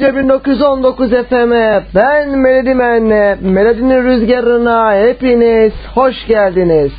Radyo 1919 FM'e ben Melodi Men'le Melodi'nin rüzgarına hepiniz hoş geldiniz.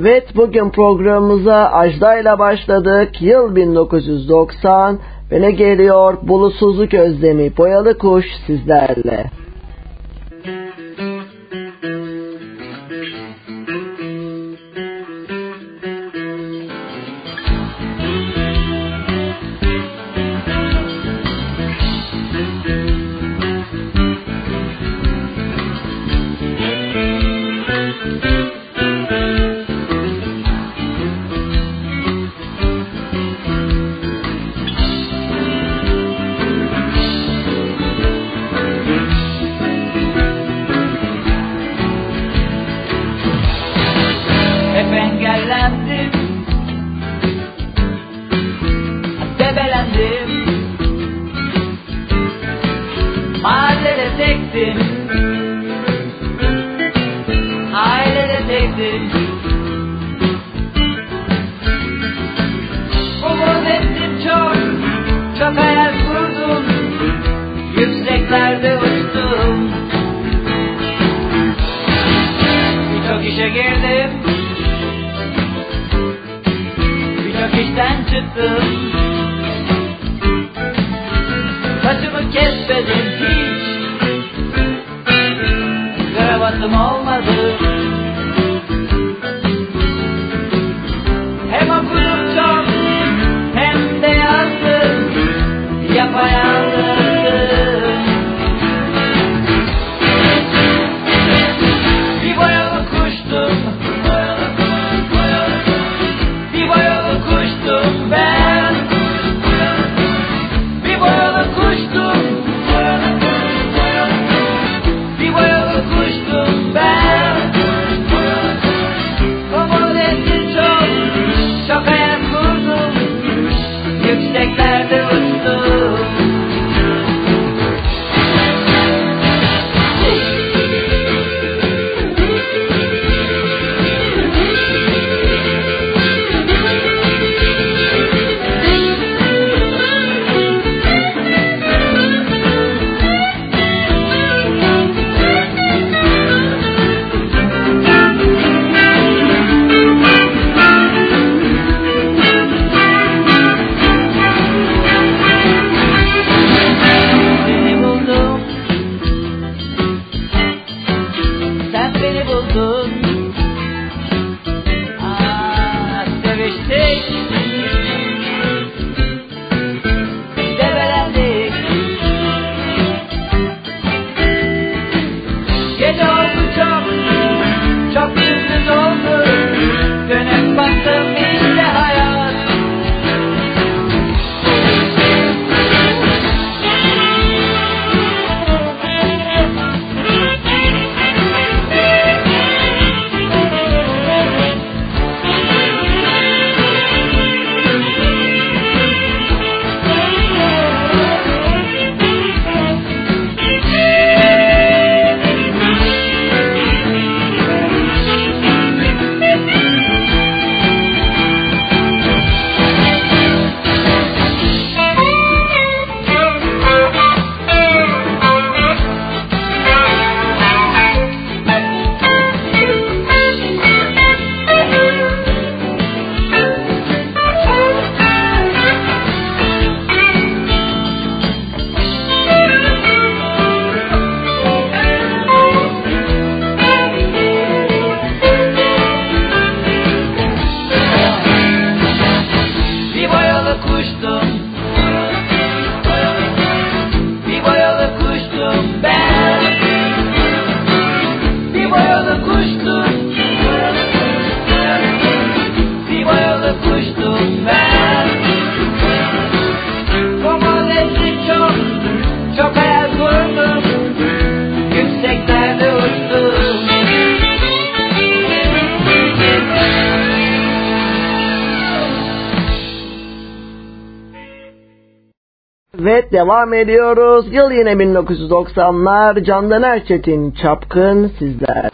Evet bugün programımıza Ajda ile başladık. Yıl 1990 ve ne geliyor? Bulutsuzluk özlemi. Boyalı kuş sizlerle. Devam ediyoruz. Yıl yine 1990'lar. Candan Erçetin Çapkın sizlerle.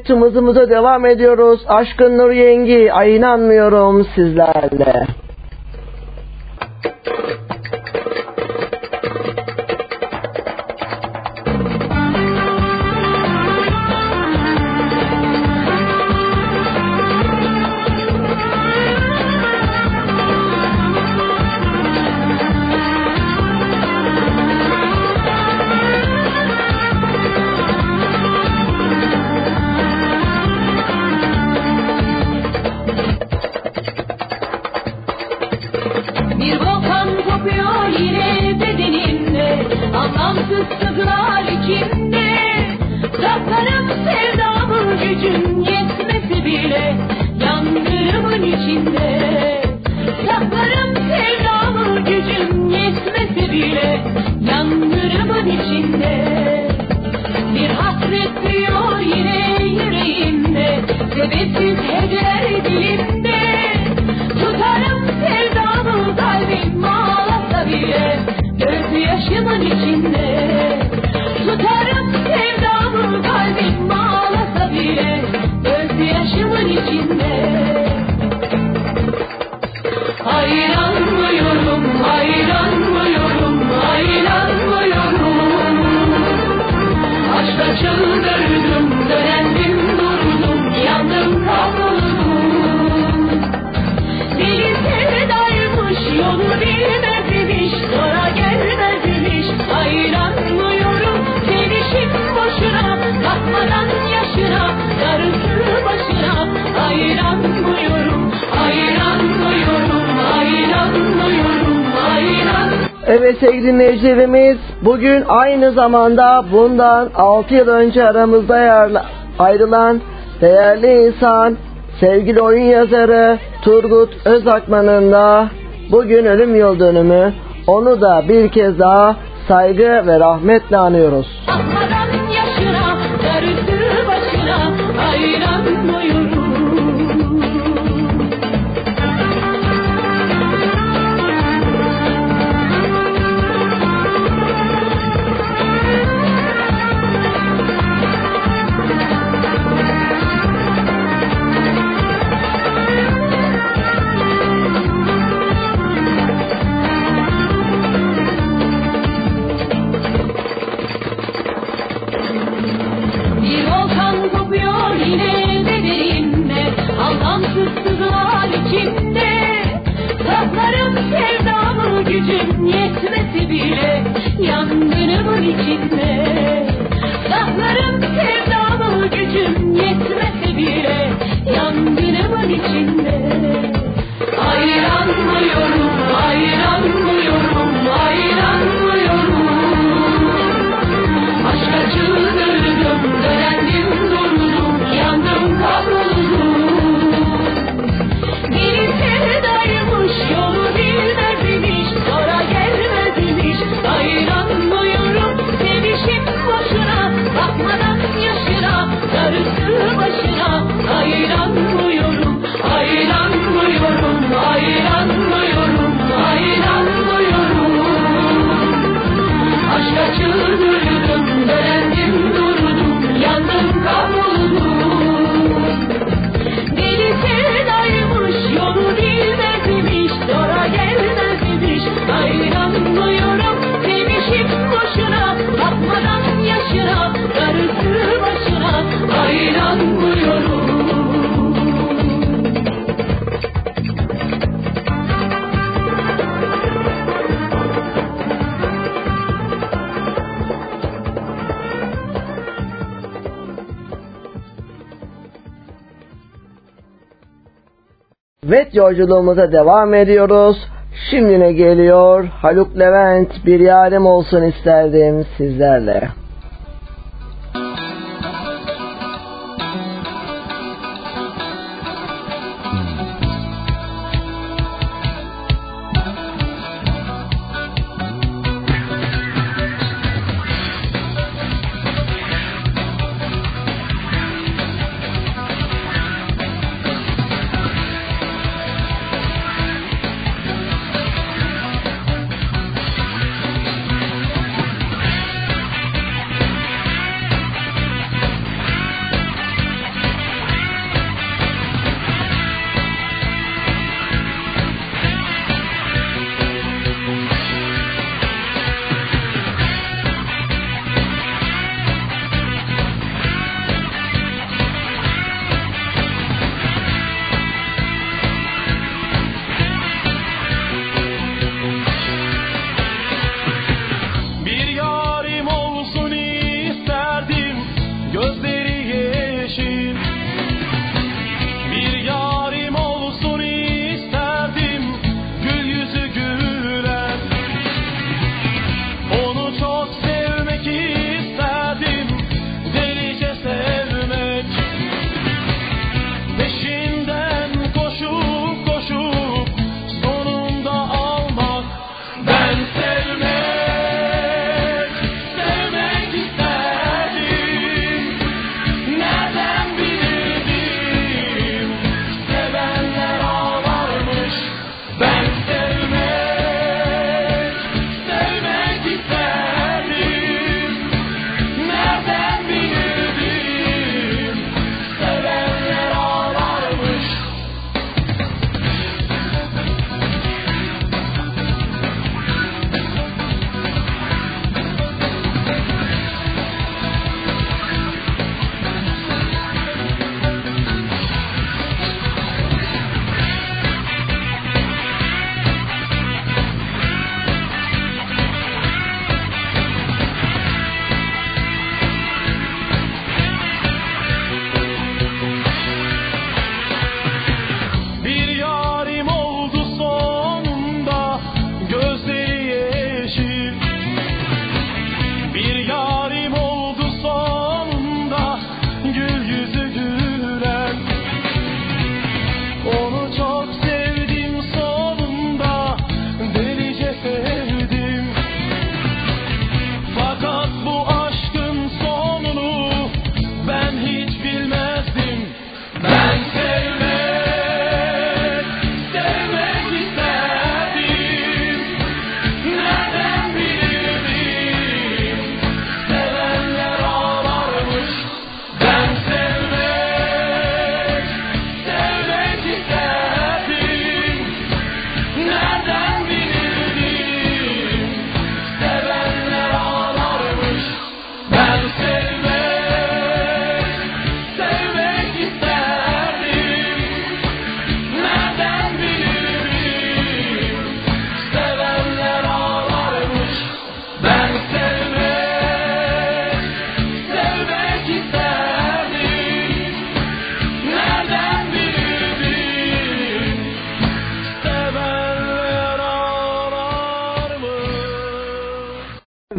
Evet tımızımıza devam ediyoruz. Aşkın Nur Yengi, ay inanmıyorum sizlerle. Bugün aynı zamanda bundan 6 yıl önce aramızda ayrılan değerli insan sevgili oyun yazarı Turgut Özakman'ın da bugün ölüm yıl dönümü onu da bir kez daha saygı ve rahmetle anıyoruz. Yolculuğumuza devam ediyoruz. Şimdi ne geliyor? Haluk Levent bir yarim olsun isterdim sizlerle.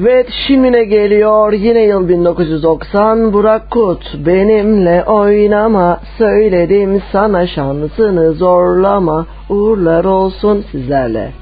Evet şimine geliyor? Yine yıl 1990 Burak Kut benimle oynama. Söyledim sana şansını zorlama. Uğurlar olsun sizlerle.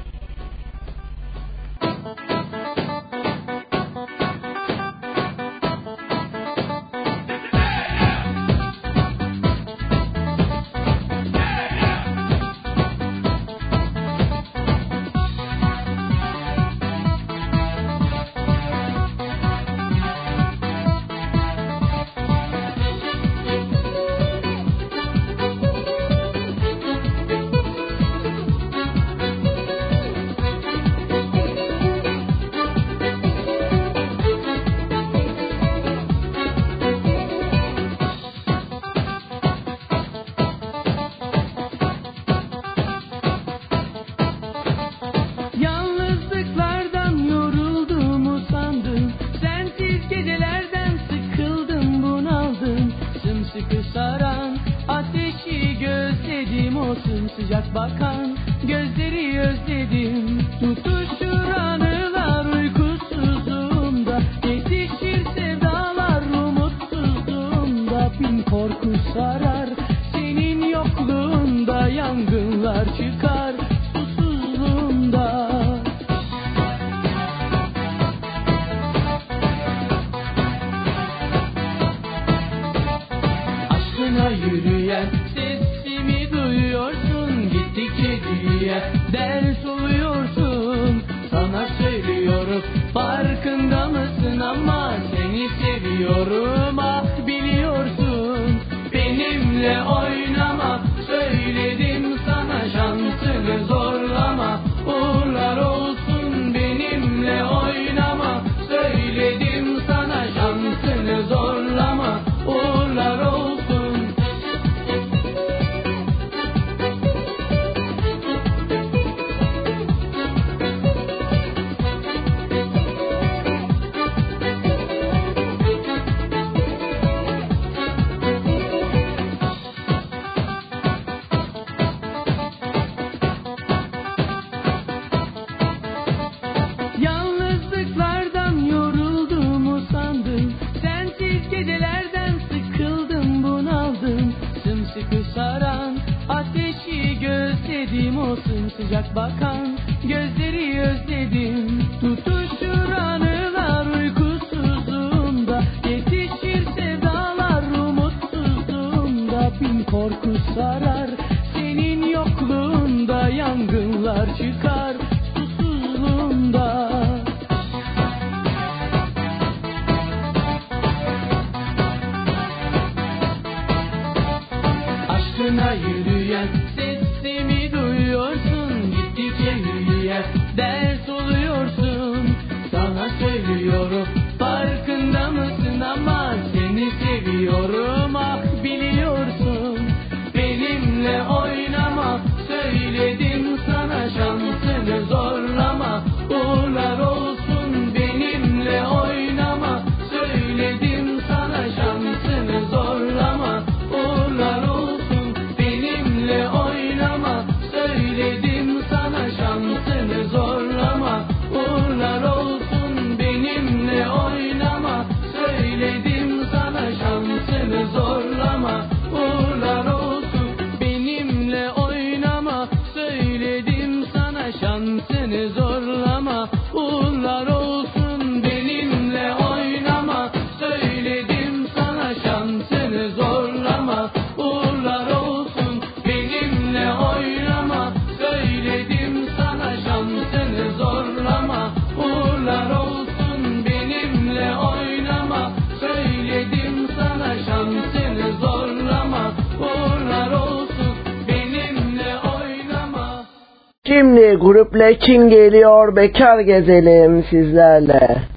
Leçin geliyor bekar gezelim sizlerle.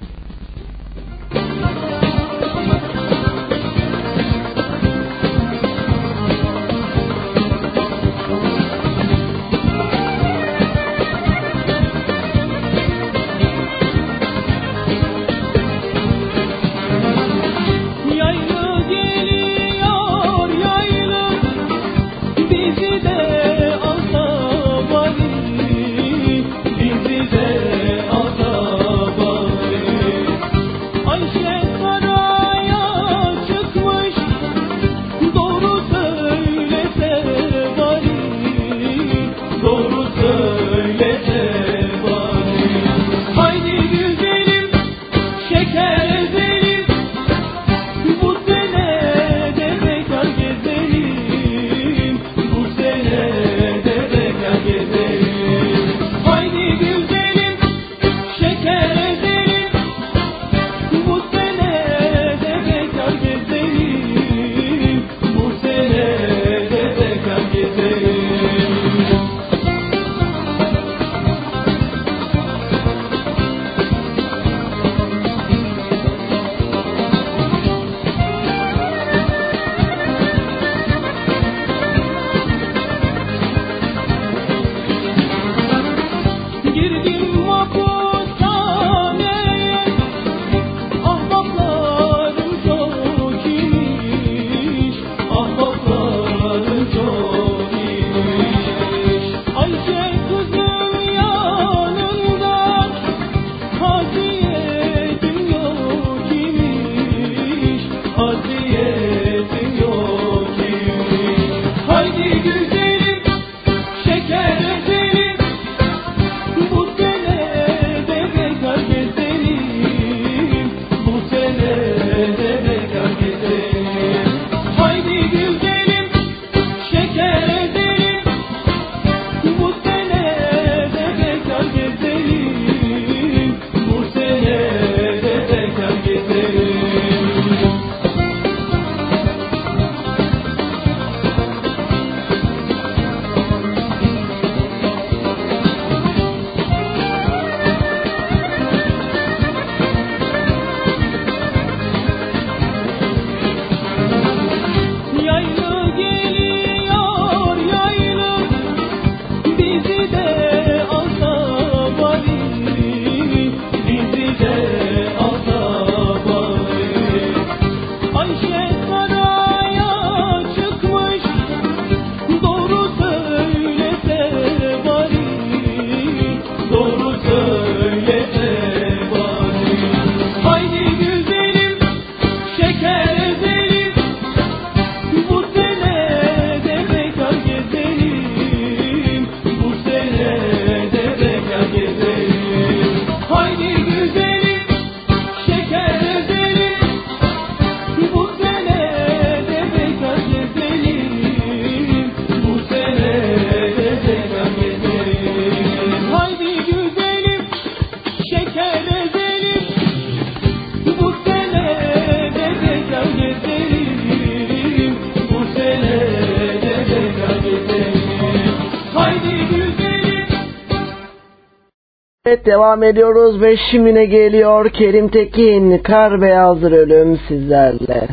Devam ediyoruz ve şimine geliyor Kerim Tekin Kar Beyazdır Ölüm sizlerle.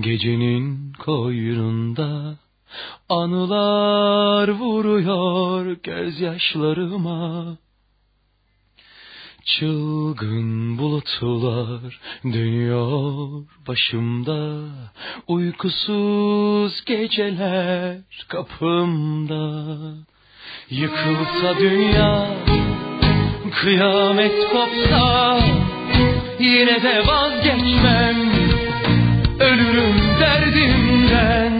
Gecenin koynunda anılar vuruyor gözyaşlarıma. Çılgın bulutlar dönüyor başımda Uykusuz geceler kapımda Yıkılsa dünya, kıyamet kopsa, yine de vazgeçmem, ölürüm derdimden.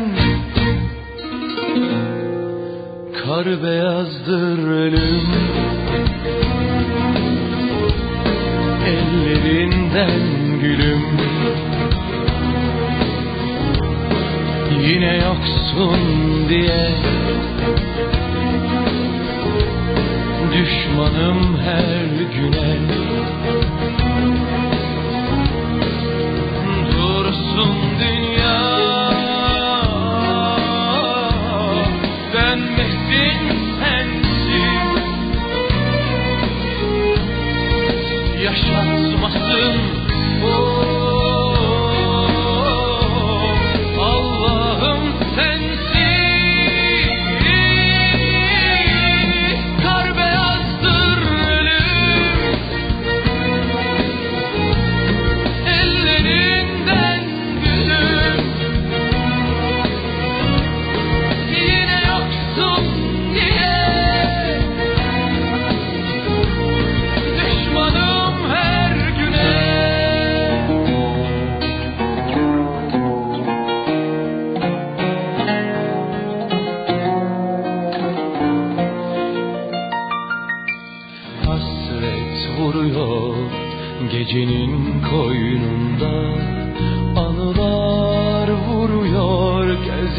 Kar beyazdır ölüm, ellerinden gülüm. Yine yoksun diye düşmanım her güne. Dursun dünya. Dönmesin sensin. Yaşatmasın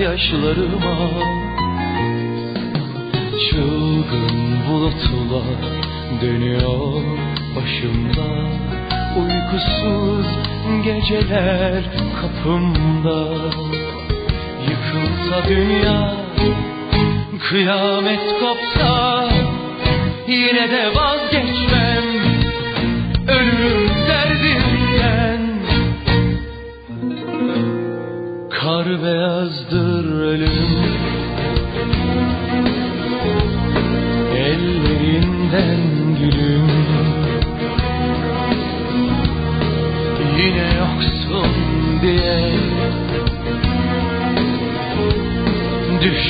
gözyaşlarıma Çılgın bulutlar dönüyor başımda. Uykusuz geceler kapımda. Yıkılsa dünya Kıyamet kopsa Yine de vazgeçmem. Ölürüm derdimden. Kar beyazdır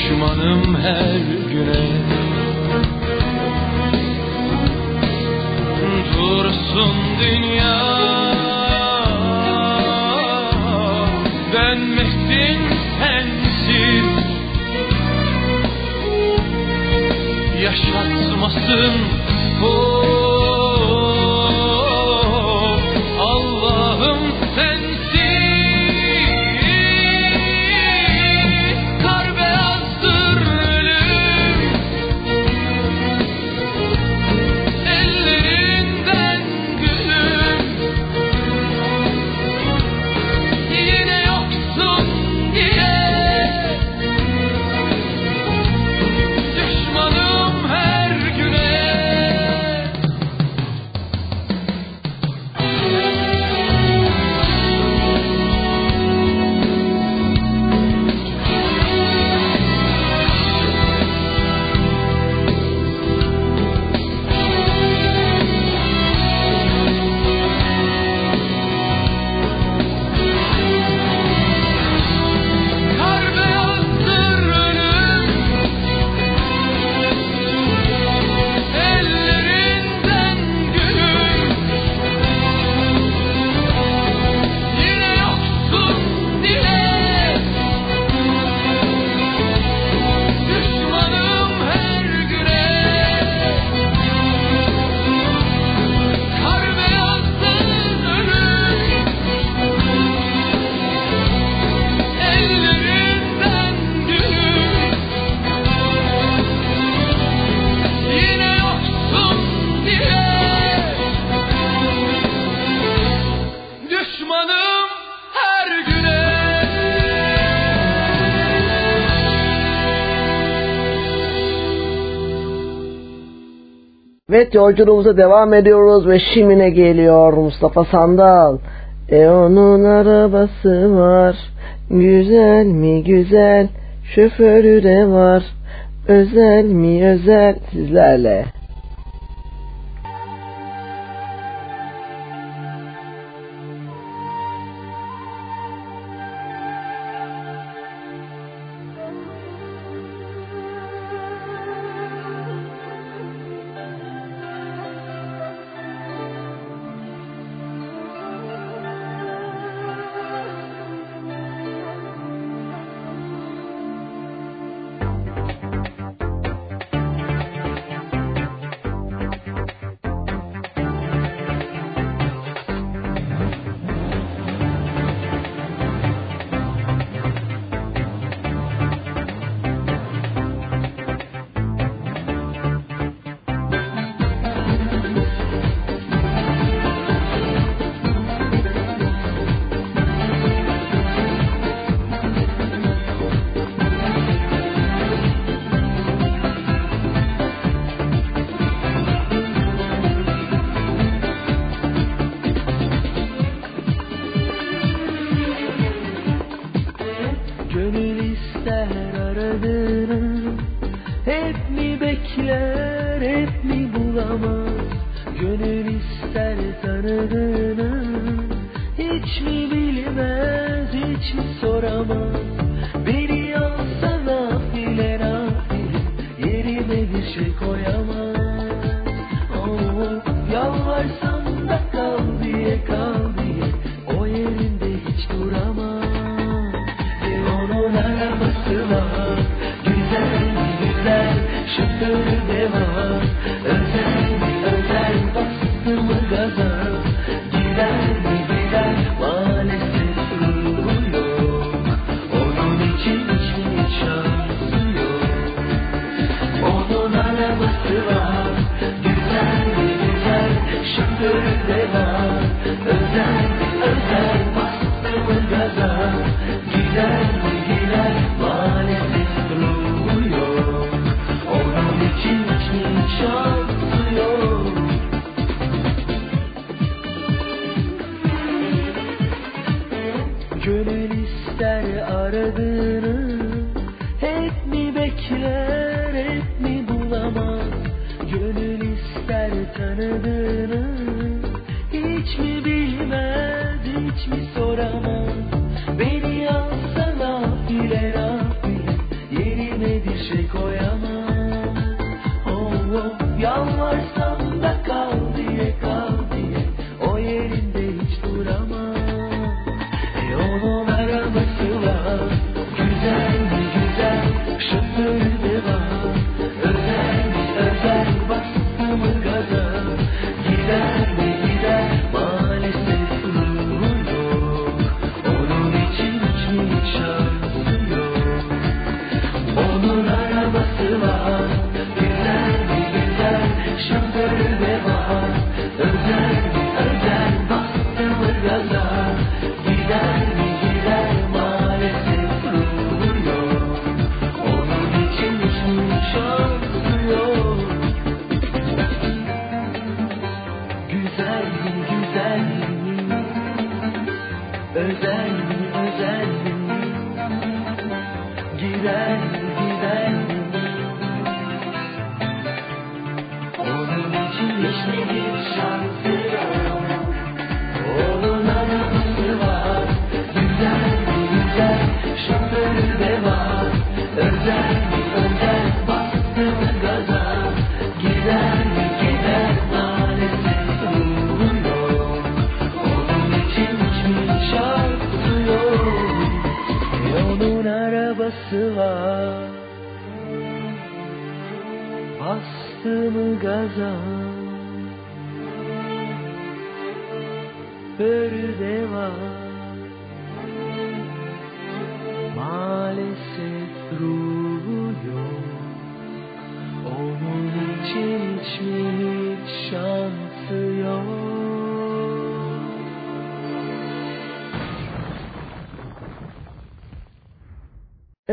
Düşmanım her güne. Dursun dünya. Dönmesin sensiz. Yaşatmasın oh, yolculuğumuza devam ediyoruz ve şimine geliyor? Mustafa Sandal. E onun arabası var, güzel mi güzel, şoförü de var, özel mi özel? Sizlerle.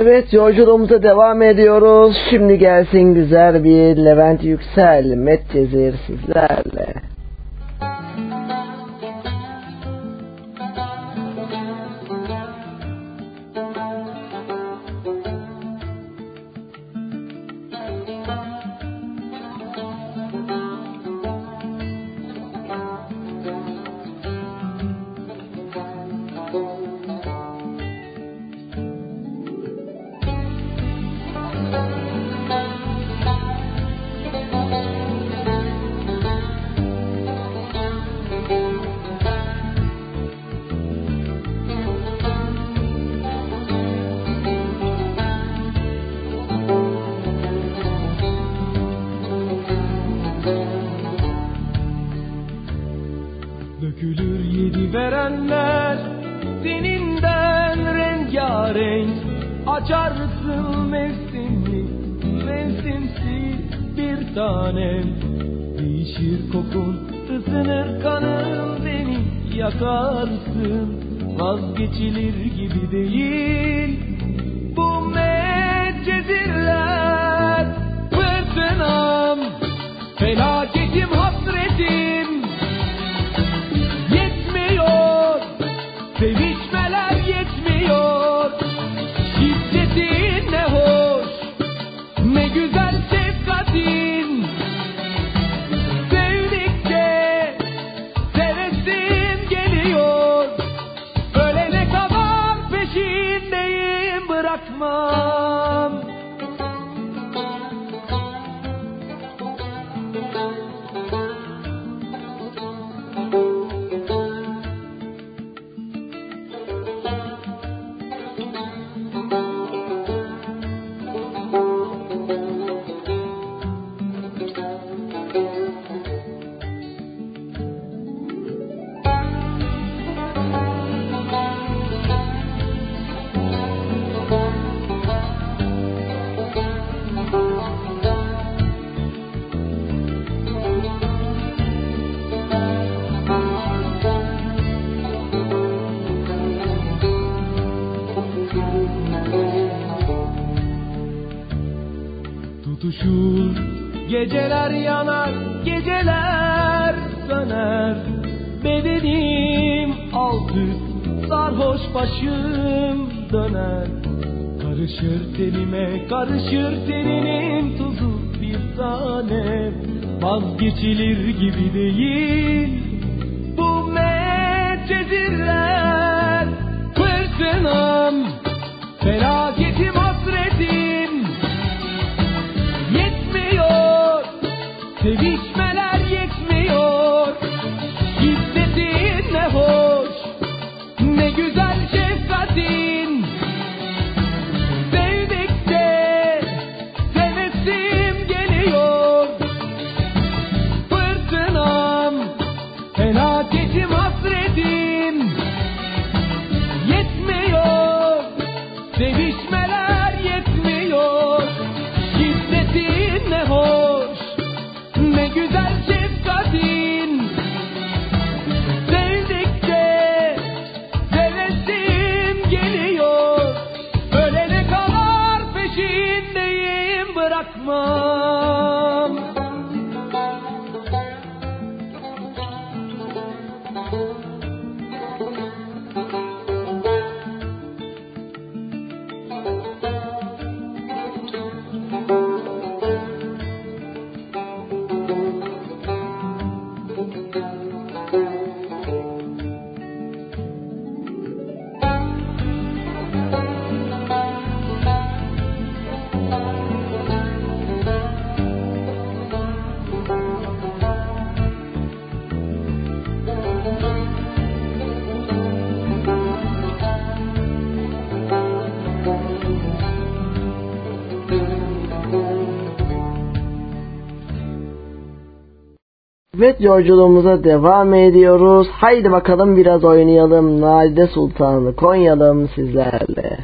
Evet yolculuğumuza devam ediyoruz. Şimdi gelsin güzel bir Levent Yüksel, Met Cezir sizlerle. Sarhoş başım döner. Karışır tenime, karışır teninin tuzu bir tane Vazgeçilir gibi değil. Bu medcezirler Fırtınam, felaketim Evet yolculuğumuza devam ediyoruz. Haydi bakalım biraz oynayalım. Nadide Sultan'ı Konyalım sizlerle.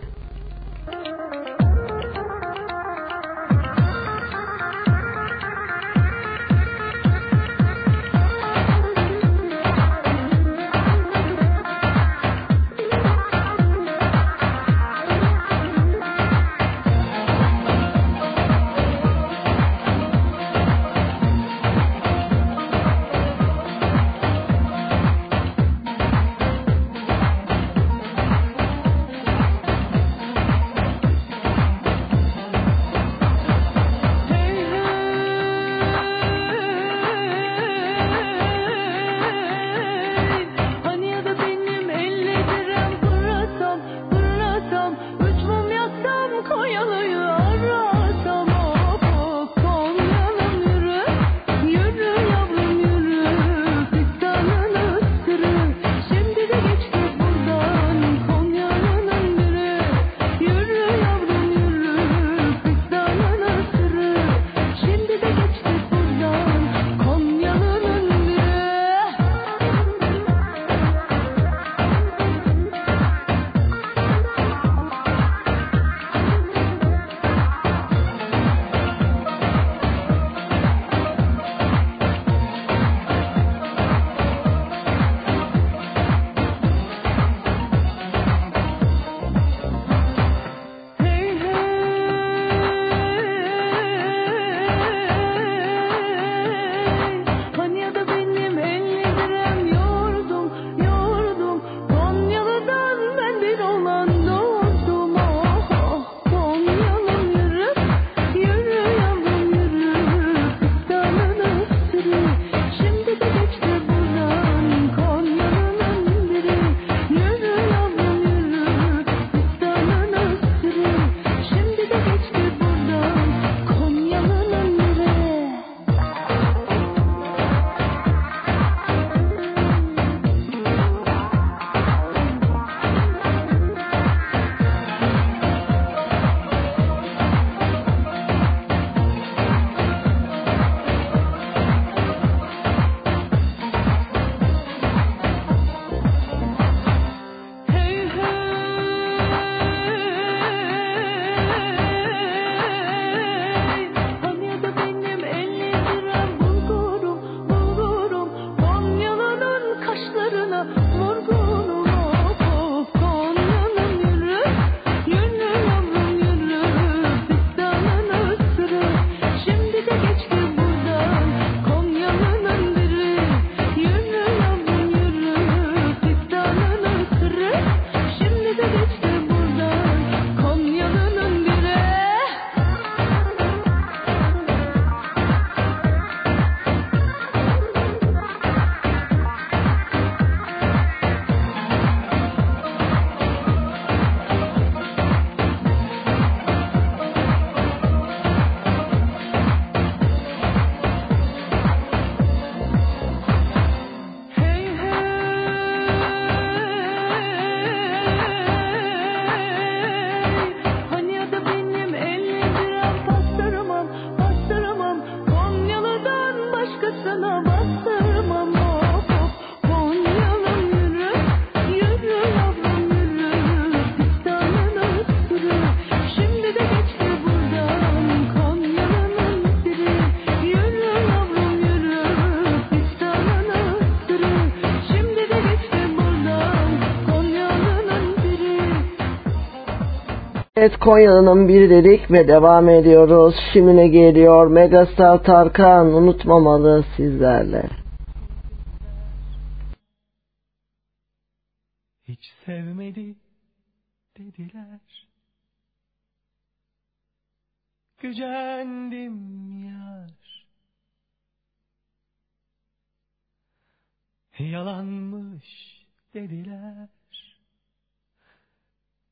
Evet Konya'nın bir dedik ve devam ediyoruz. Şimdi geliyor Megastar Tarkan unutmamalı sizlerle.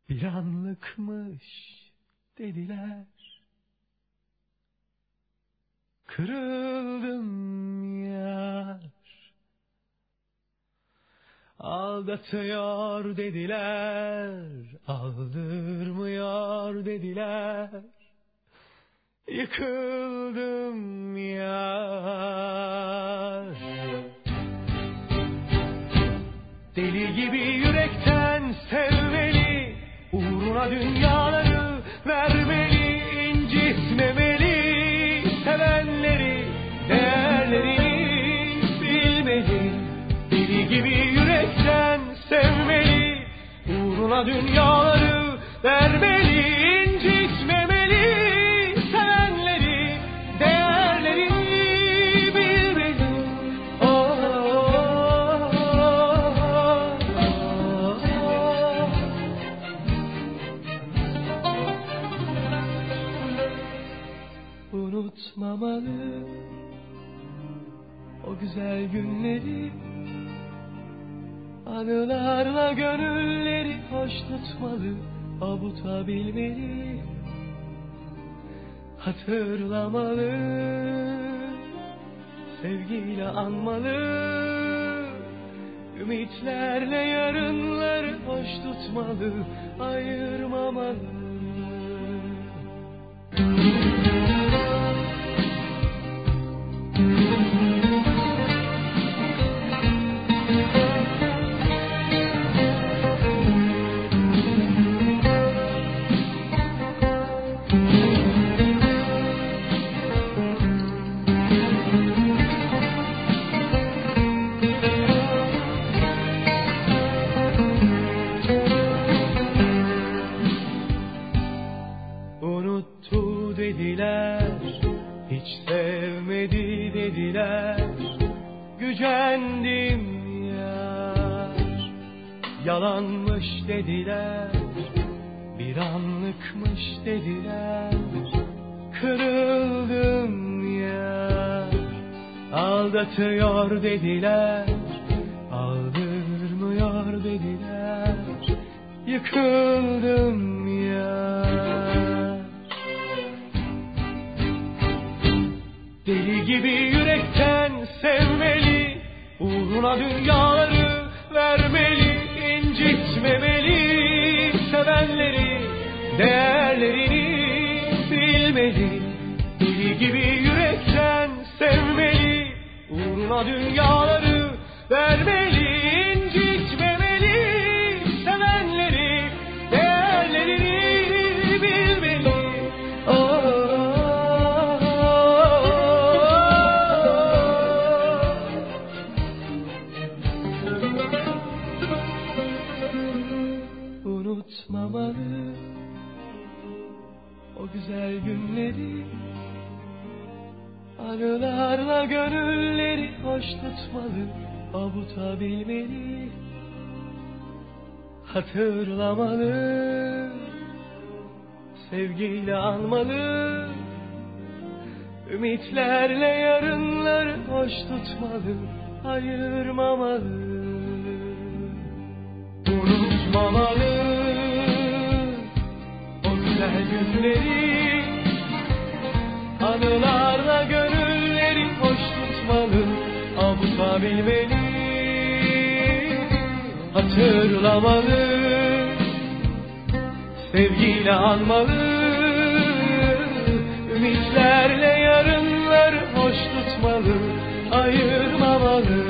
bir anlıkmış dediler. Kırıldım yar, aldatıyor dediler, aldırmıyor dediler. Yıkıldım ya unutmalı Avrupa bilmeli. Hatırlamalı Sevgiyle anmalı. Ümitlerle yarınları hoş tutmalı Ayırmamalı.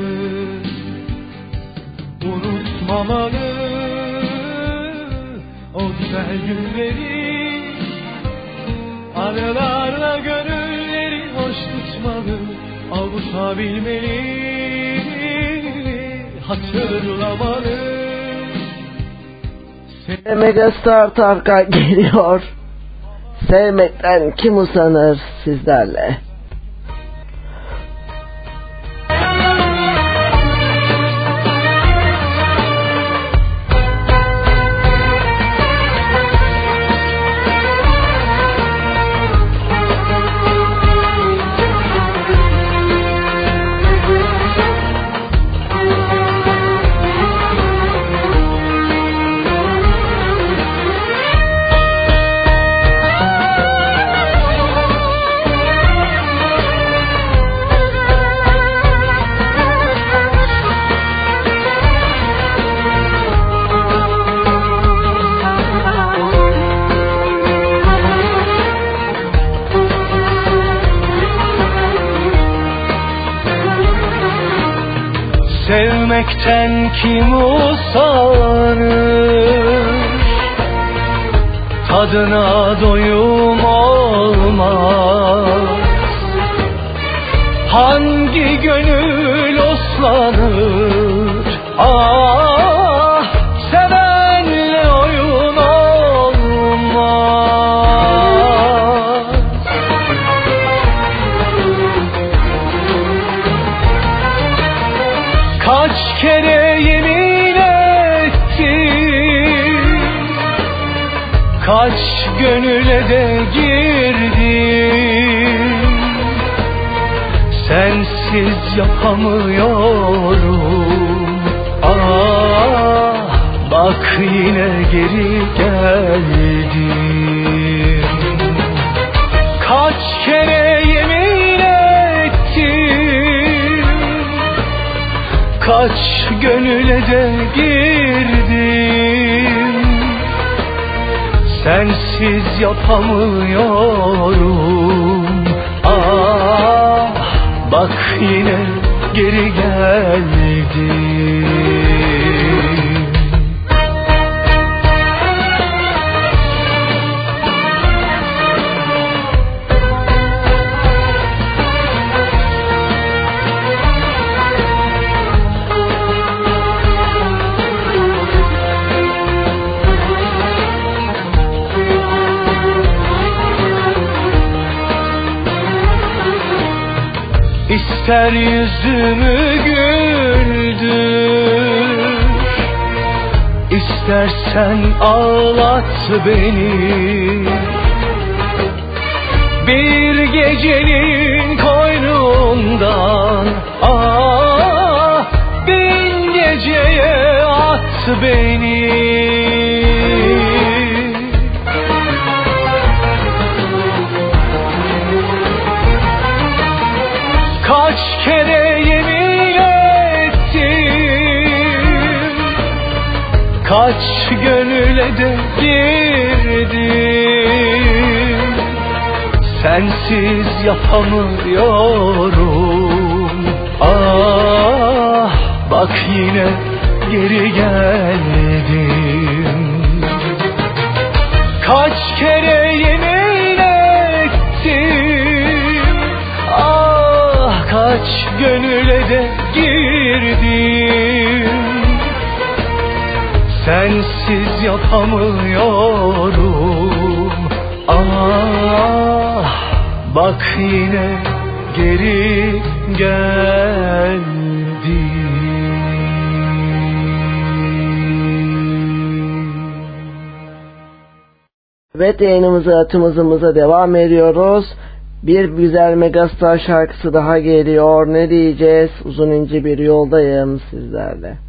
Unutmamalı O güzel günleri. Anılarla göndermeli unutabilmeli hatırlamalı Megastar Tarkan geliyor. Sevmekten kim usanır sizlerle? Kim usanır? Tadına Sensiz yapamıyorum Ah bak yine geri geldim. Kaç kere yemin ettim. Kaç gönüle de girdim. Sensiz yapamıyorum. Ah bak yine geri geldim İster yüzümü güldür İstersen ağlat beni. Bir gecenin koynundan Ah bin geceye at beni de girdim. Sensiz yapamıyorum. Ah bak yine geri geldim. Kaç kere yemin ettim. Ah kaç gönüle de girdim Sensiz yapamıyorum Ah bak yine geri geldim Evet yayınımıza tımızımıza devam ediyoruz. Bir güzel Megastar şarkısı daha geliyor. Ne diyeceğiz? Uzun ince bir yoldayım sizlerle.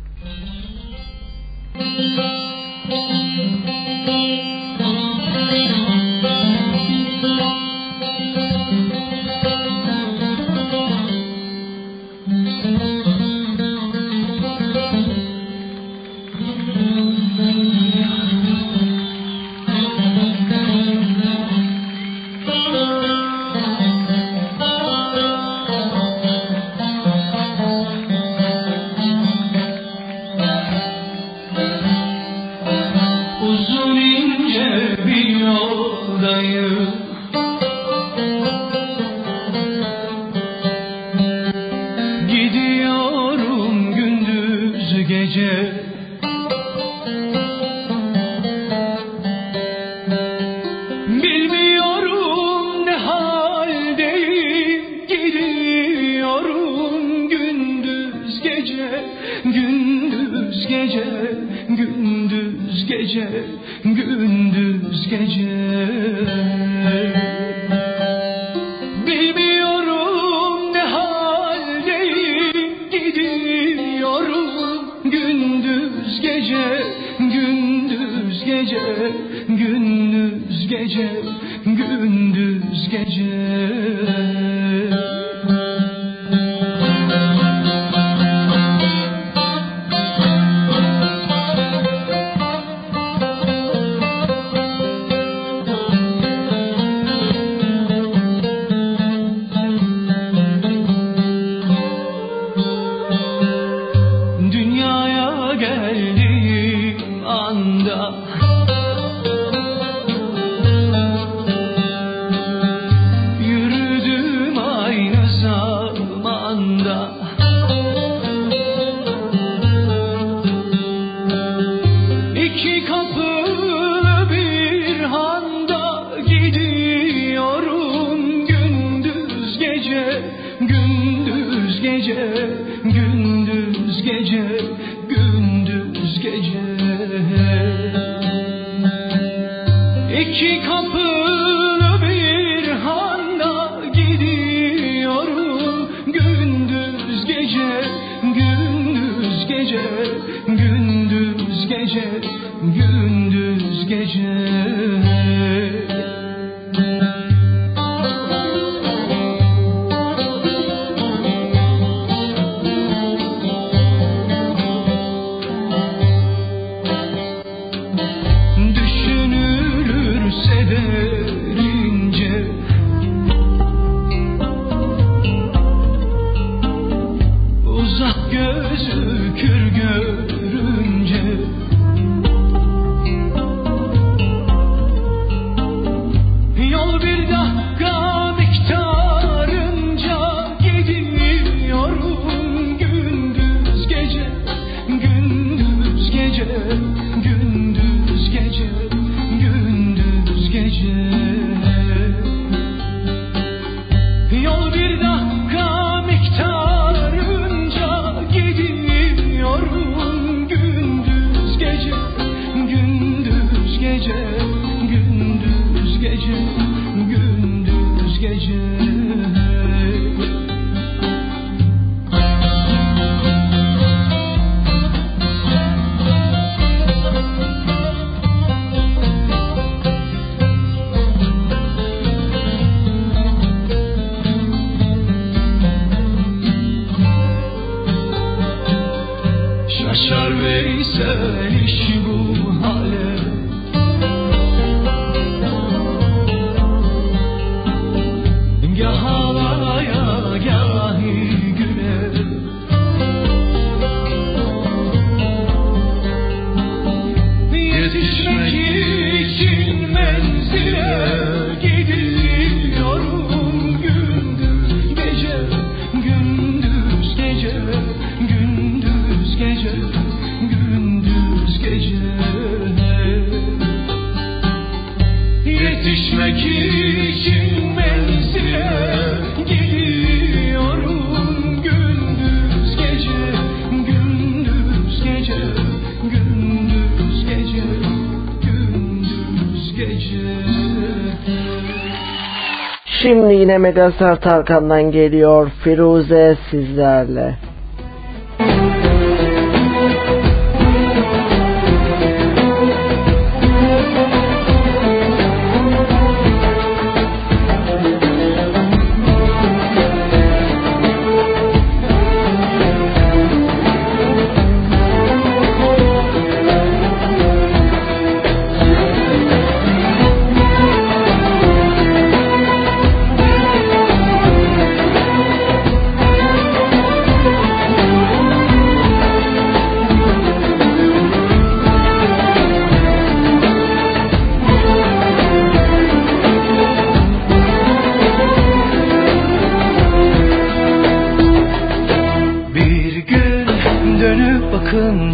yine Megastar Tarkan'dan geliyor Firuze sizlerle.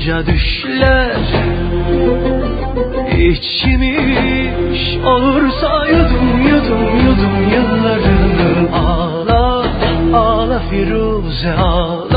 kanca düşler. İçmiş olursa yudum yudum yudum yıllarını Ağla ağla Firuze ağla.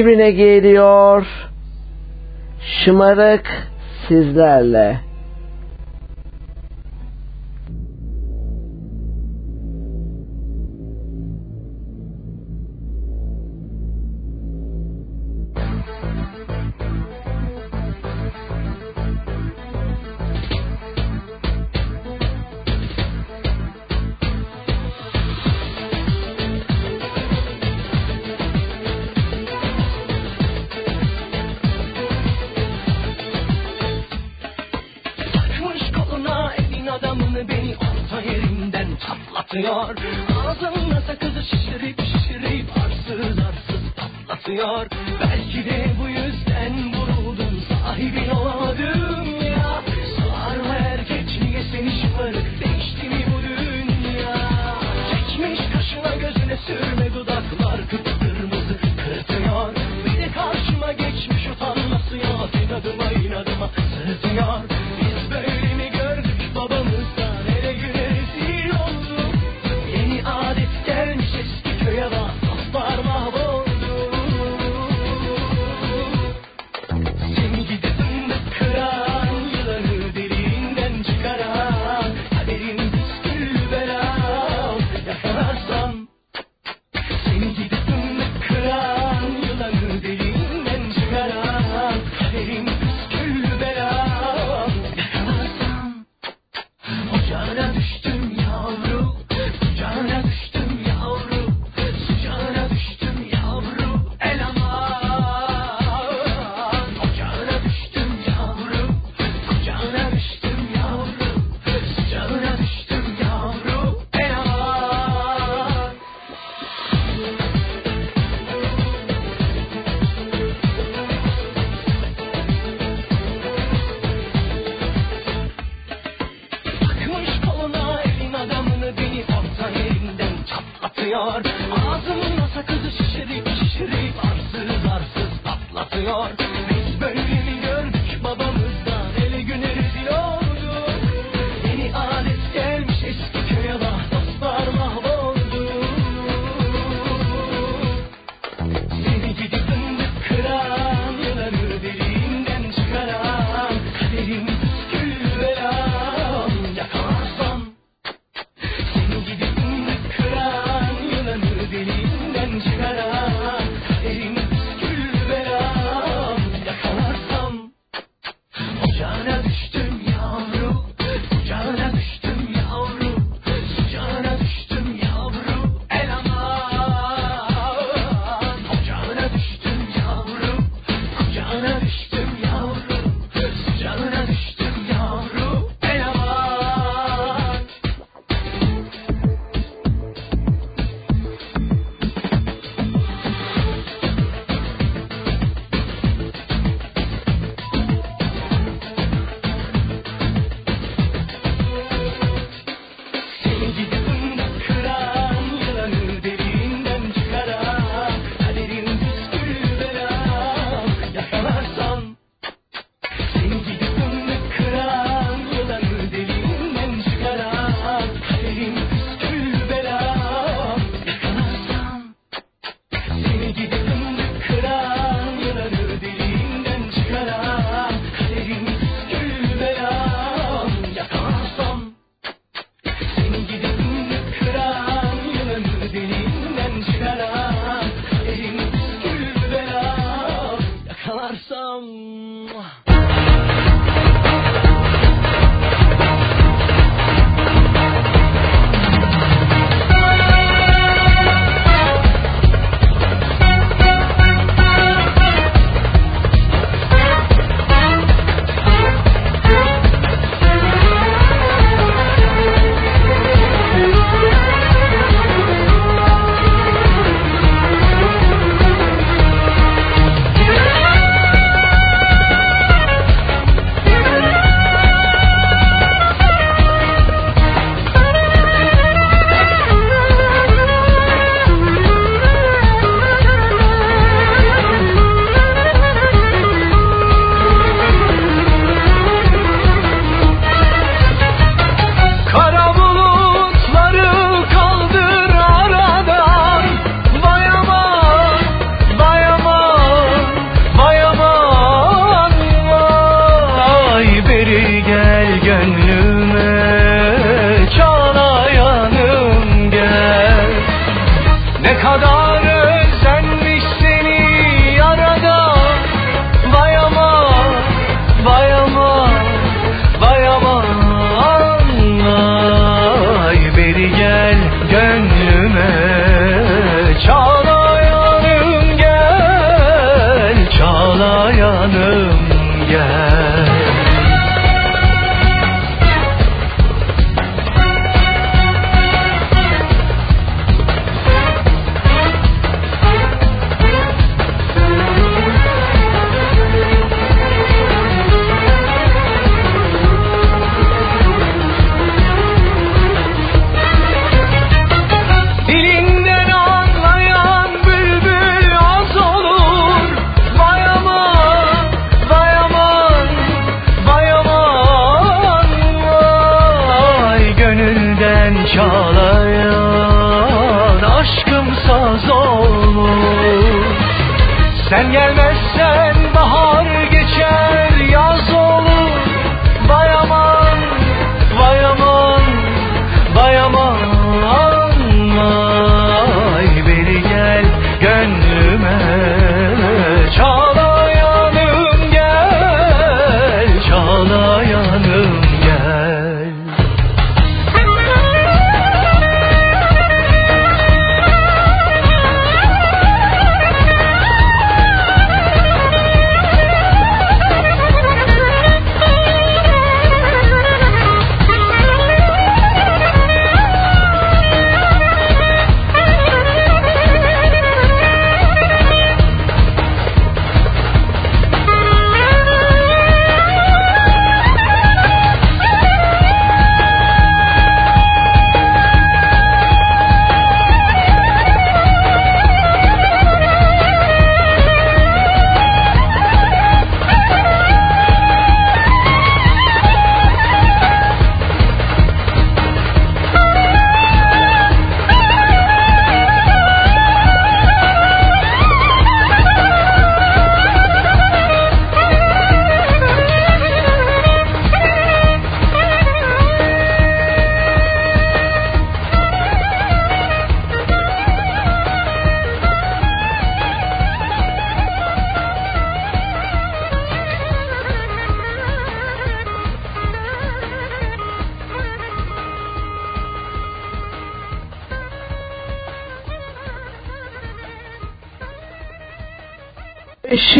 2000'e geliyor. Şımarık sizlerle.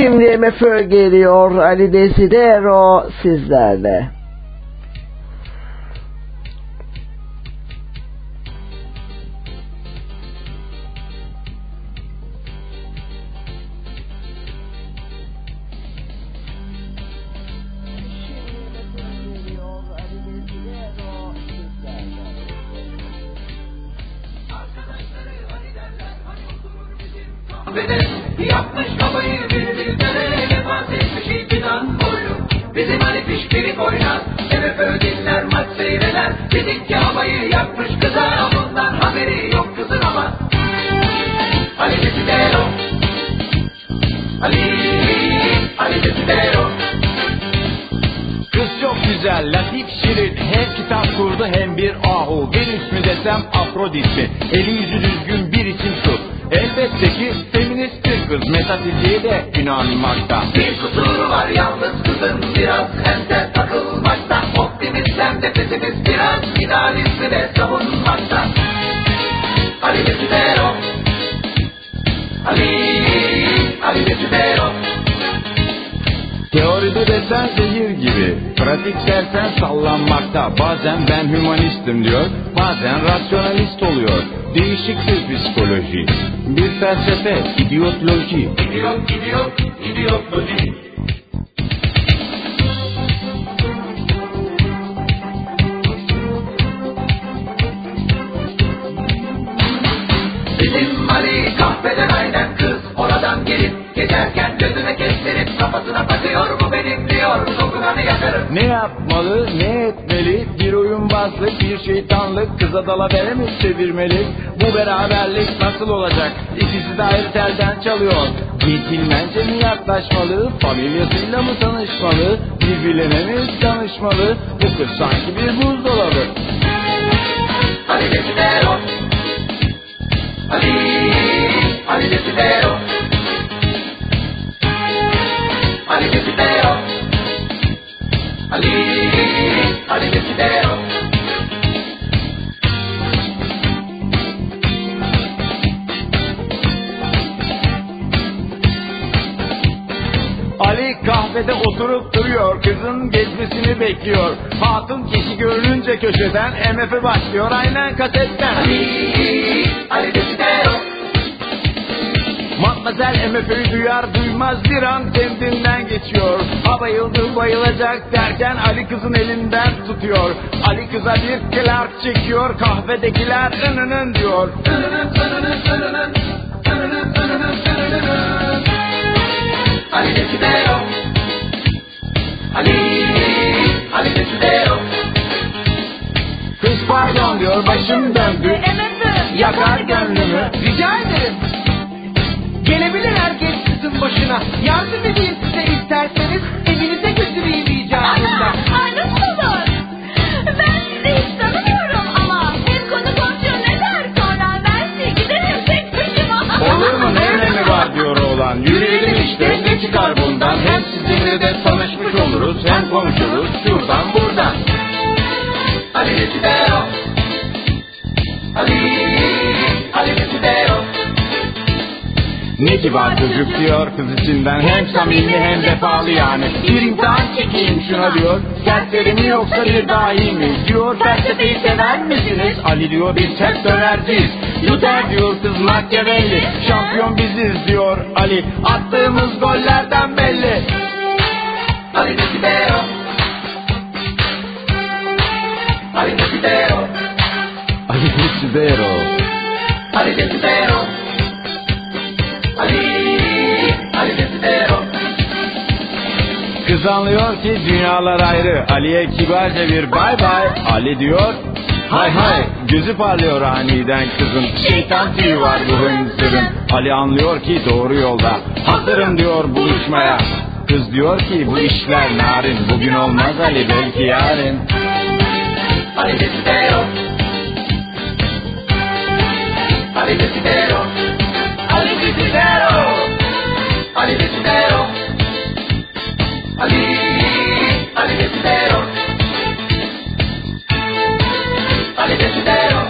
Şimdi MFÖ geliyor. Ali Desidero sizlerle. Ne yapmalı, ne etmeli? Bir oyunbazlık, bir şeytanlık, kıza dalavere mi çevirmeli? Bu beraberlik nasıl olacak? İkisi de ayrı telden çalıyor. Centilmence mi yaklaşmalı? Familyasıyla mı tanışmalı? Birbirlerine mi danışmalı? Bu kız sanki bir buzdolabı. Ali Desidero Ali Ali Desidero Ali Ali Desidero Ali kahvede oturup duruyor, kızın geçmesini bekliyor. Hatun kişi görününce köşeden MF başlıyor aynen kasetten. Ali Ali Desidero Matmazel MF'yi duyar duymaz bir an kendinden geçiyor. Ha bayıldı bayılacak derken Ali kızın elinden tutuyor. Ali kıza bir clark çekiyor kahvedekiler ınının diyor. Ali Desidero Ali Ali Desidero Kız pardon diyor başım döndü. Yakar gönlümü. Rica ederim. Gelebilir herkes kızın başına. Yardım edeyim size isterseniz. Evinize götüreyim icabında. Ay nasıl olur? Ben sizi hiç tanımıyorum ama hem konu komşu ne der sonra ben size giderim tek başıma. Olur mu ne önemi var diyor oğlan. Yürüyelim işte ne çıkar bundan. Hem sizinle de tanışmış oluruz hem konuşuruz şuradan buradan. Ali Ali Ali Ne kibar çocuk diyor kız içinden Hem samimi hem vefalı yani. Bir imtihan çekeyim şuna diyor Serseri mi yoksa bir dahi mi? Diyor felsefeyi sever misiniz? Ali diyor biz hep dönerciyiz Luther diyor kız Machiavelli. Şampiyon biziz diyor Ali. Attığımız gollerden belli. Ali Desidero Ali Desidero Ali Desidero Ali Desidero Kız anlıyor ki dünyalar ayrı. Ali'ye kibarca bir bay bay. Ali diyor Hay hay gözü parlıyor aniden kızın. Şeytan tüyü var bu hınzırın Ali anlıyor ki doğru yolda. Hazırım diyor buluşmaya. Kız diyor ki bu işler narin. Bugün olmaz Ali belki yarın. Ali Desidero Ali Desidero Ali Desidero. Ali, Ali Desidero. Ali Desidero.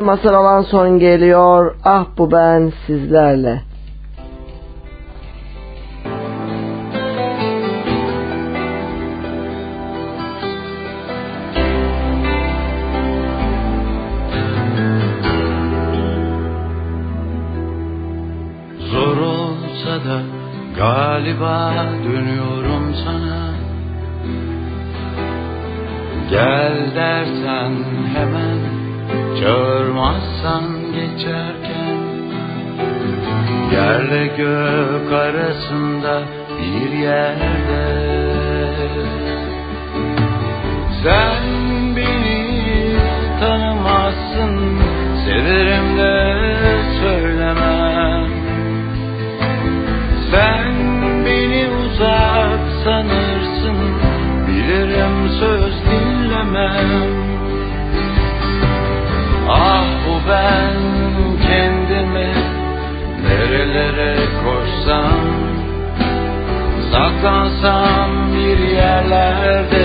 Masal alan son geliyor. Ah bu ben sizlerle. da galiba dönüyorum sana. Gel dersen hemen çağırmazsan geçerken. Yerle gök arasında bir yerde. Sen sanırsın Bilirim söz dinlemem. Ah bu ben kendimi Nerelere koşsam Saklansam bir yerlerde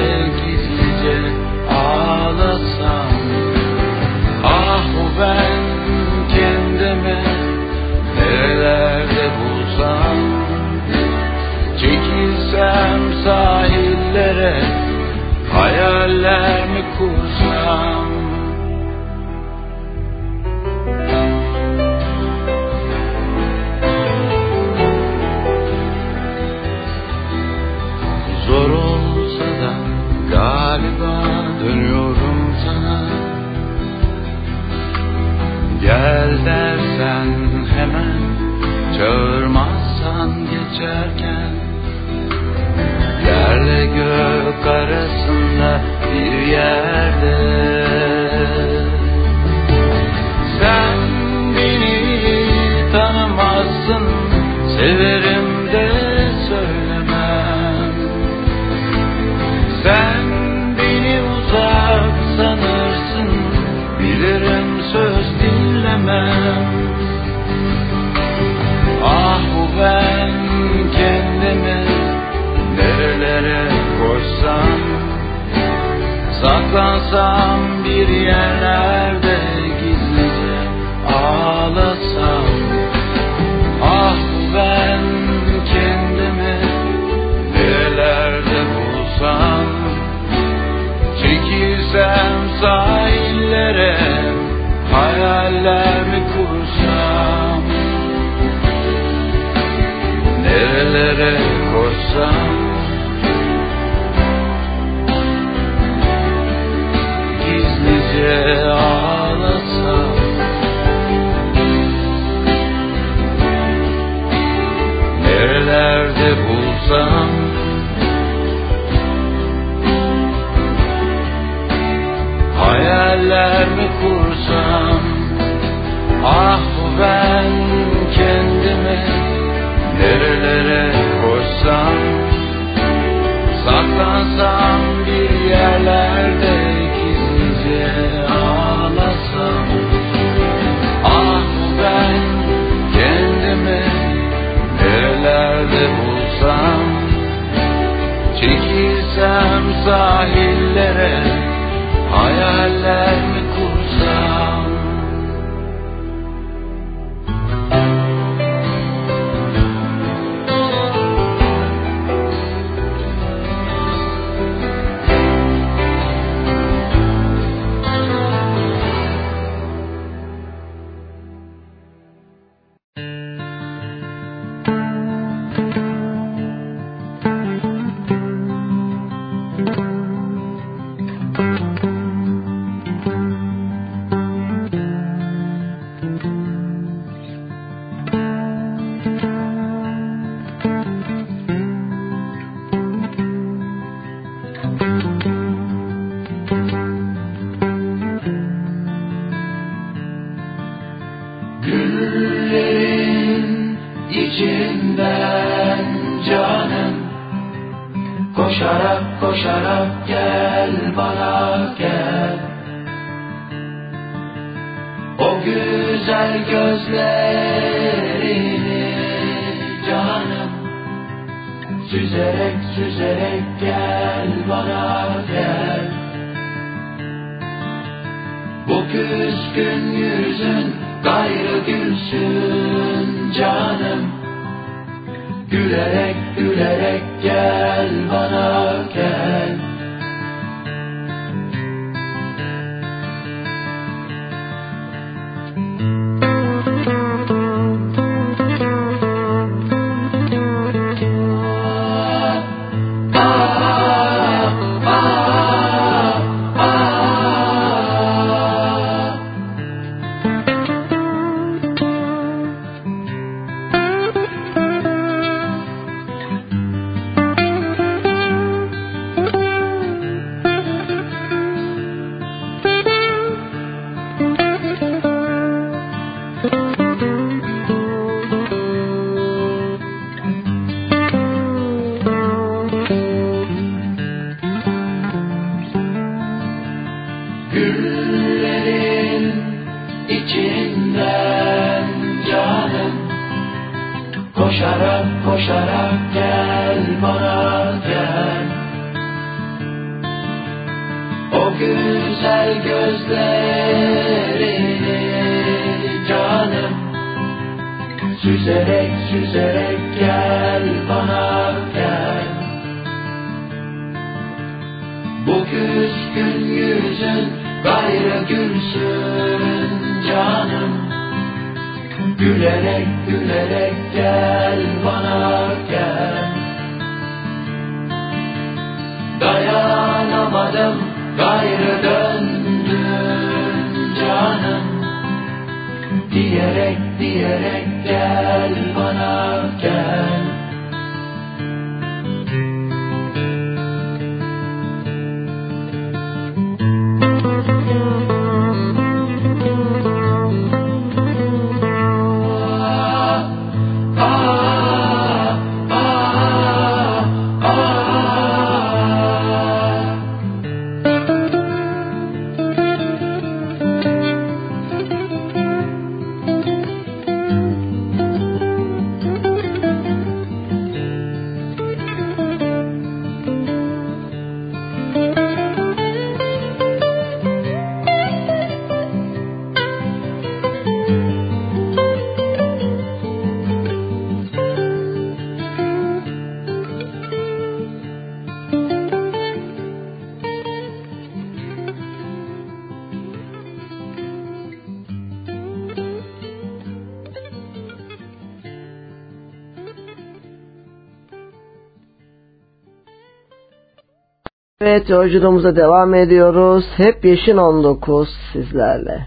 Evet yolculuğumuza devam ediyoruz. Hep Yeşil 19 sizlerle.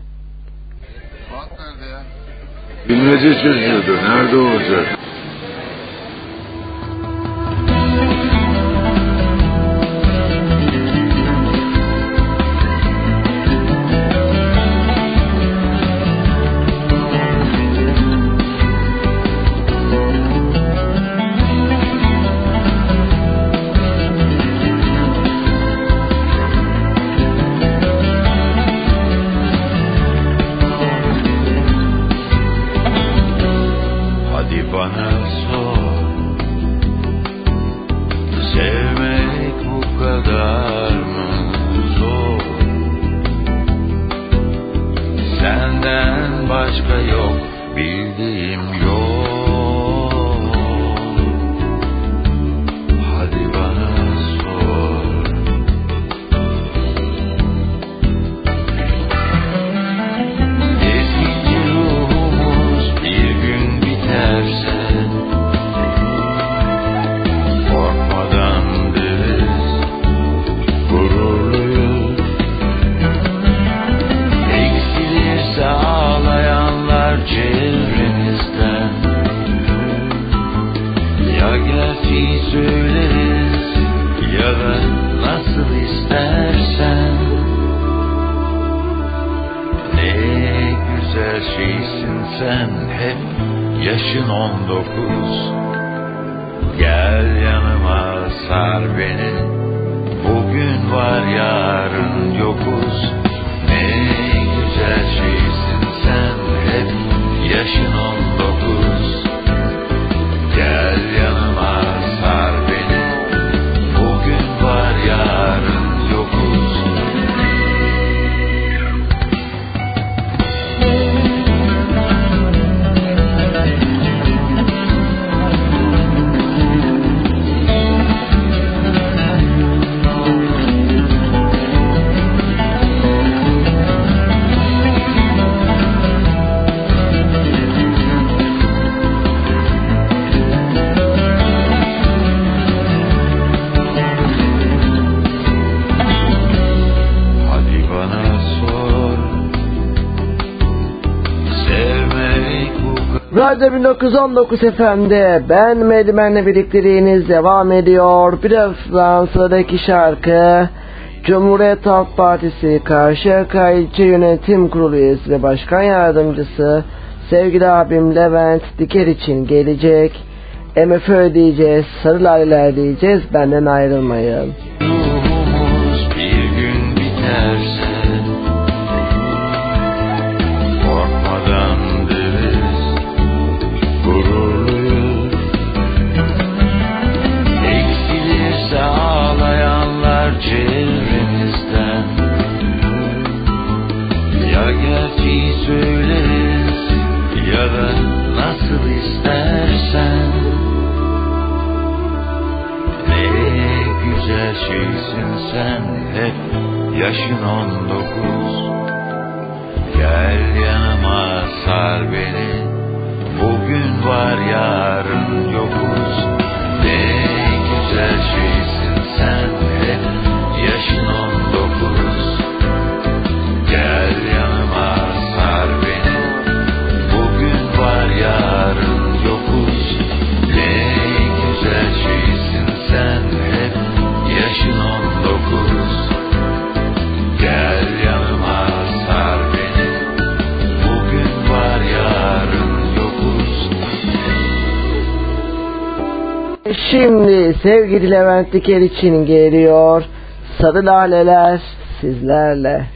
Bilmece çözüyordu. Nerede olacak? Radyo 1919 FM'de ben Medimen'le birlikteliğiniz devam ediyor. Birazdan sıradaki şarkı Cumhuriyet Halk Partisi Karşıyaka İlçe Yönetim Kurulu üyesi ve Başkan Yardımcısı sevgili abim Levent Diker için gelecek. MF ödeyeceğiz, sarı laleler diyeceğiz, benden ayrılmayın. Sevgili Levent Diker için geliyor. Sarı laleler sizlerle.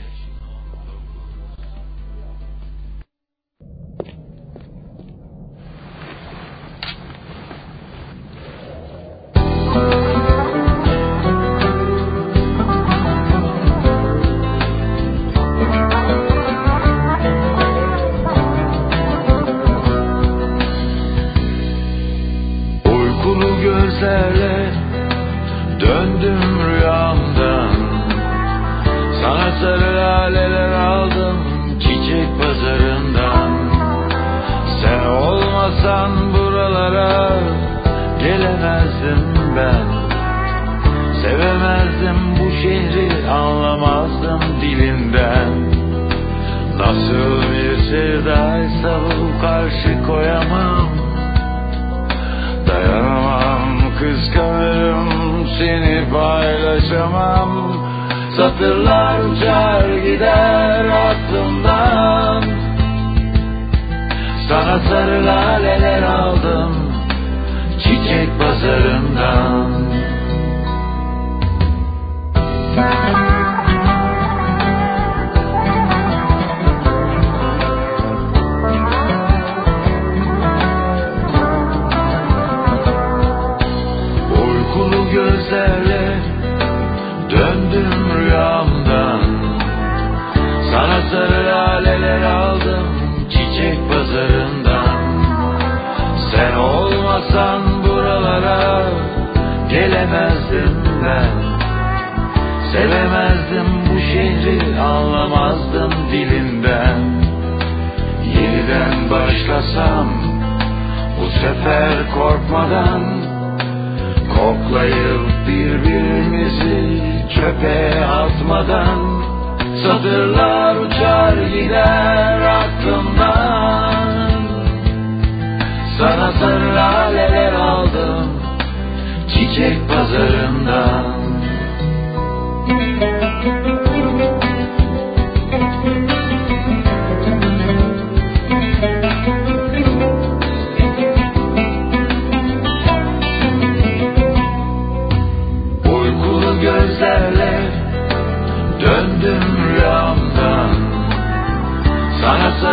Atmadan Satırlar uçar gider aklımdan. Sana sarı laleler aldım çiçek pazarından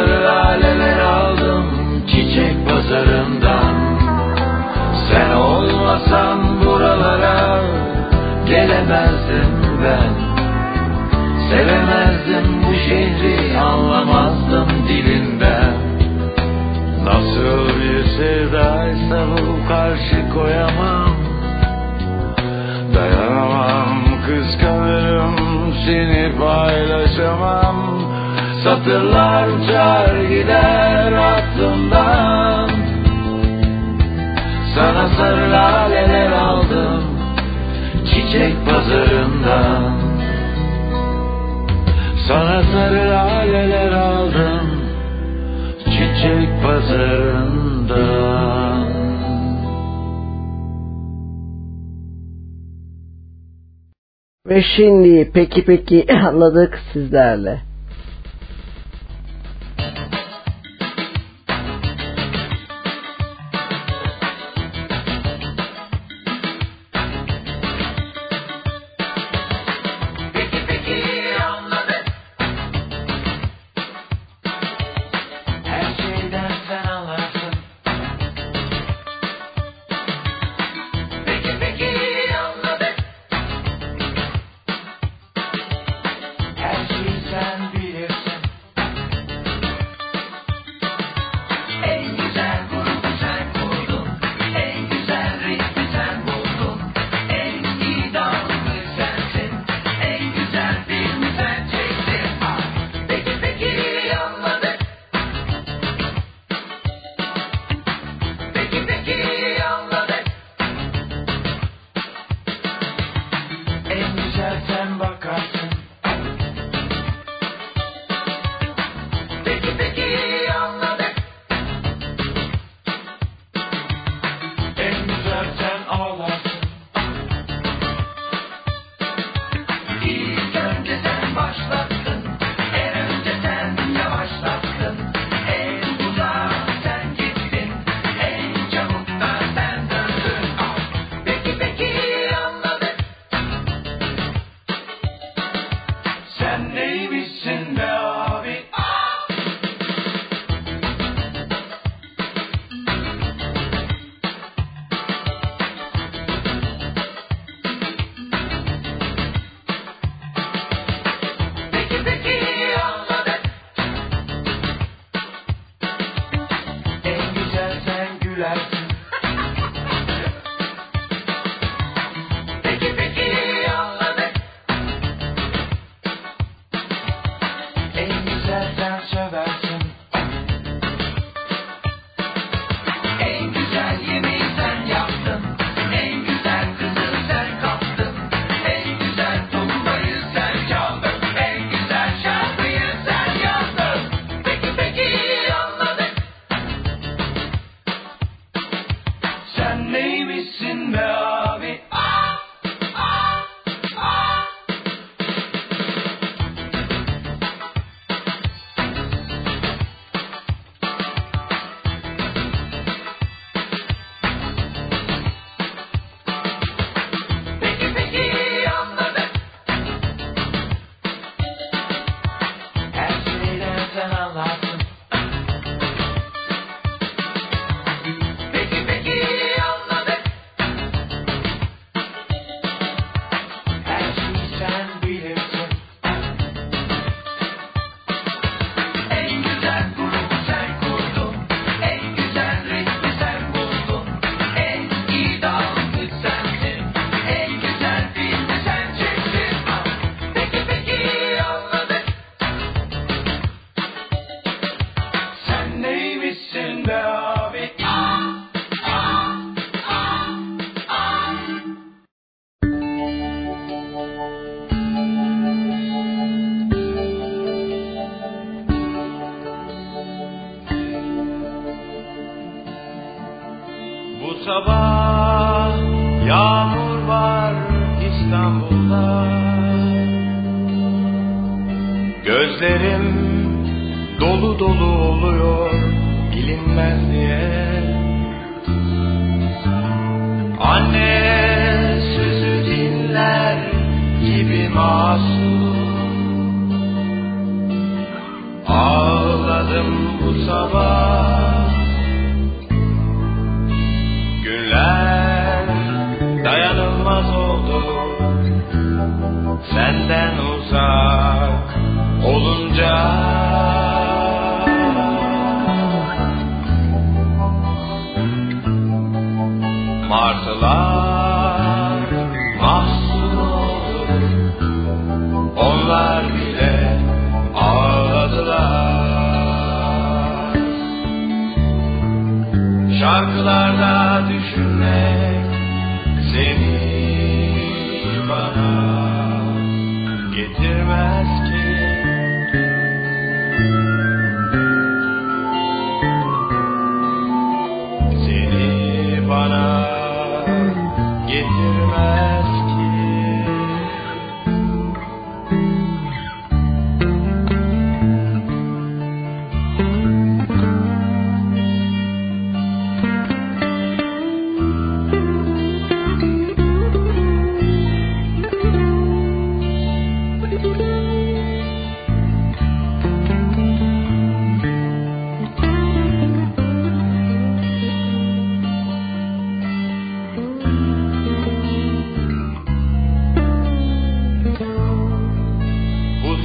Laleler aldım çiçek pazarından. Sen olmasan buralara gelemezdim ben. Sevemezdim bu şehri anlamazdım dilinden. Nasıl bir sevdaysa bu karşı koyamam. Dayanamam kıskanırım seni paylaşamam Satırlar uçar gider aklımdan. Sana sarı laleler aldım çiçek pazarından. Sana sarı laleler aldım çiçek pazarından. Ve şimdi peki peki anladık sizlerle.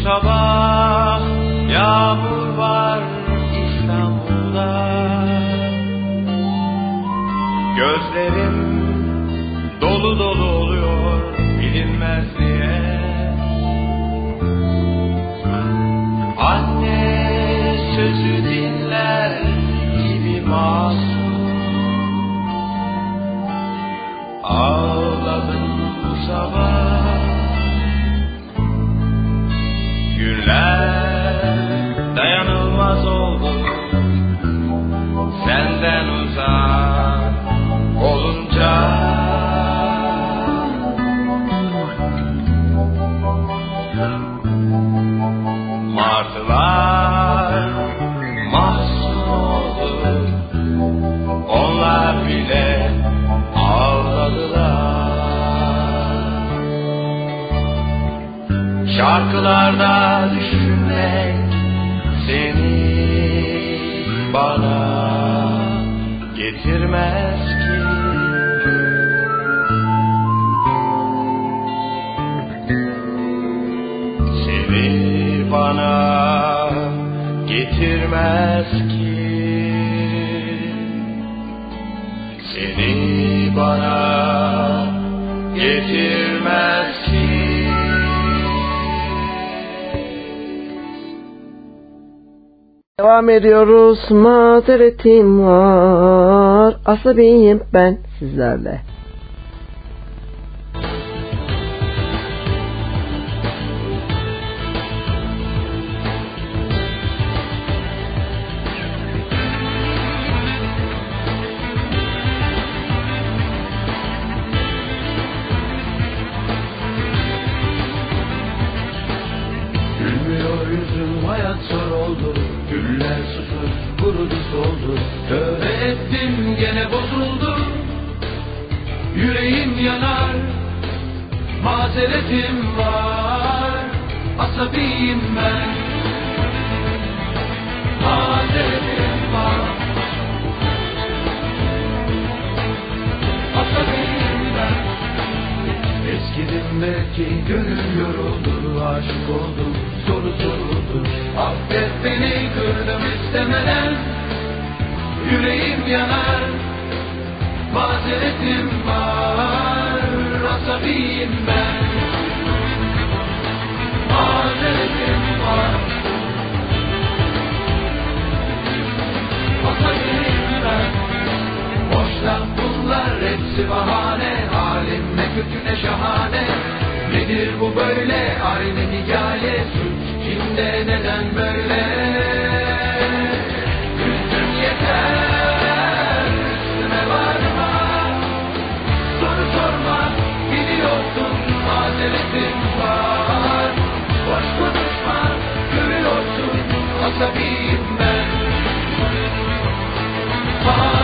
Sabah yağmur var İstanbul'da. Gözlerim dolu dolu oluyor bilinmez diye Anne sözü dinler gibi masum. Ağladım bu sabah Günler dayanılmaz oldu. Senden uzak Şarkılarda düşünmek seni bana getirmez ki. Seni bana getirmez ki. Seni bana getirmez Devam ediyoruz. Mazeretim var. Asabiyim ben sizlerle. Belki gönül yoruldu Aşık oldum soru soruldu Affet beni kırdım istemeden. Yüreğim yanar Mazeretim var. Asabiyim ben. Mazeretim var. Asabiyim ben. Boş laf bunlar hepsi bahane. Halim kötü ne şahane. Nedir bu böyle? Aynı hikaye. Suç kimde neden böyle? Üstüm yeter. Üstüme varma. Soru sorma. Biliyorsun mazeretim var. Boş konuşma. Görüyorsun. Asabiyim ben. Mazeretim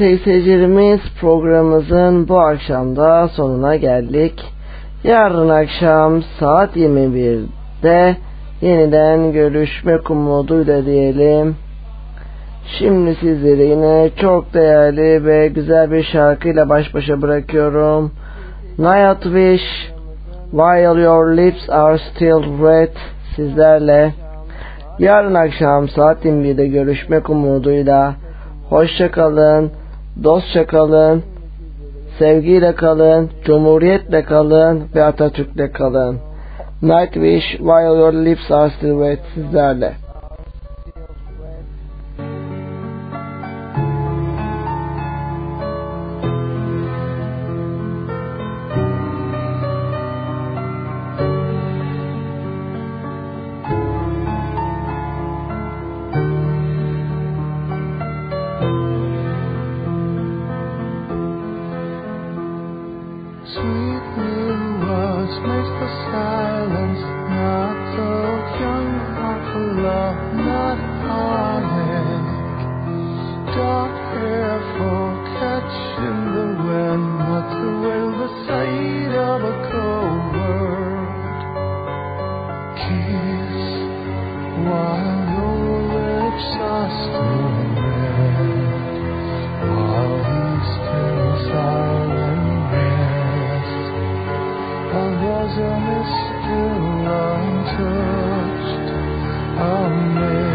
sevgili seyircilerimiz programımızın bu akşamda sonuna geldik. Yarın akşam saat 21'de yeniden görüşmek umuduyla diyelim. Şimdi sizleri yine çok değerli ve güzel bir şarkıyla baş başa bırakıyorum. Night Wish While Your Lips Are Still Red sizlerle. Yarın akşam saat 21'de görüşmek umuduyla. Hoşça kalın, dostça kalın, sevgiyle kalın, cumhuriyetle kalın ve Atatürk'le kalın. Night Wish While Your Lips Are Still Red sizlerle. still untouched. I'll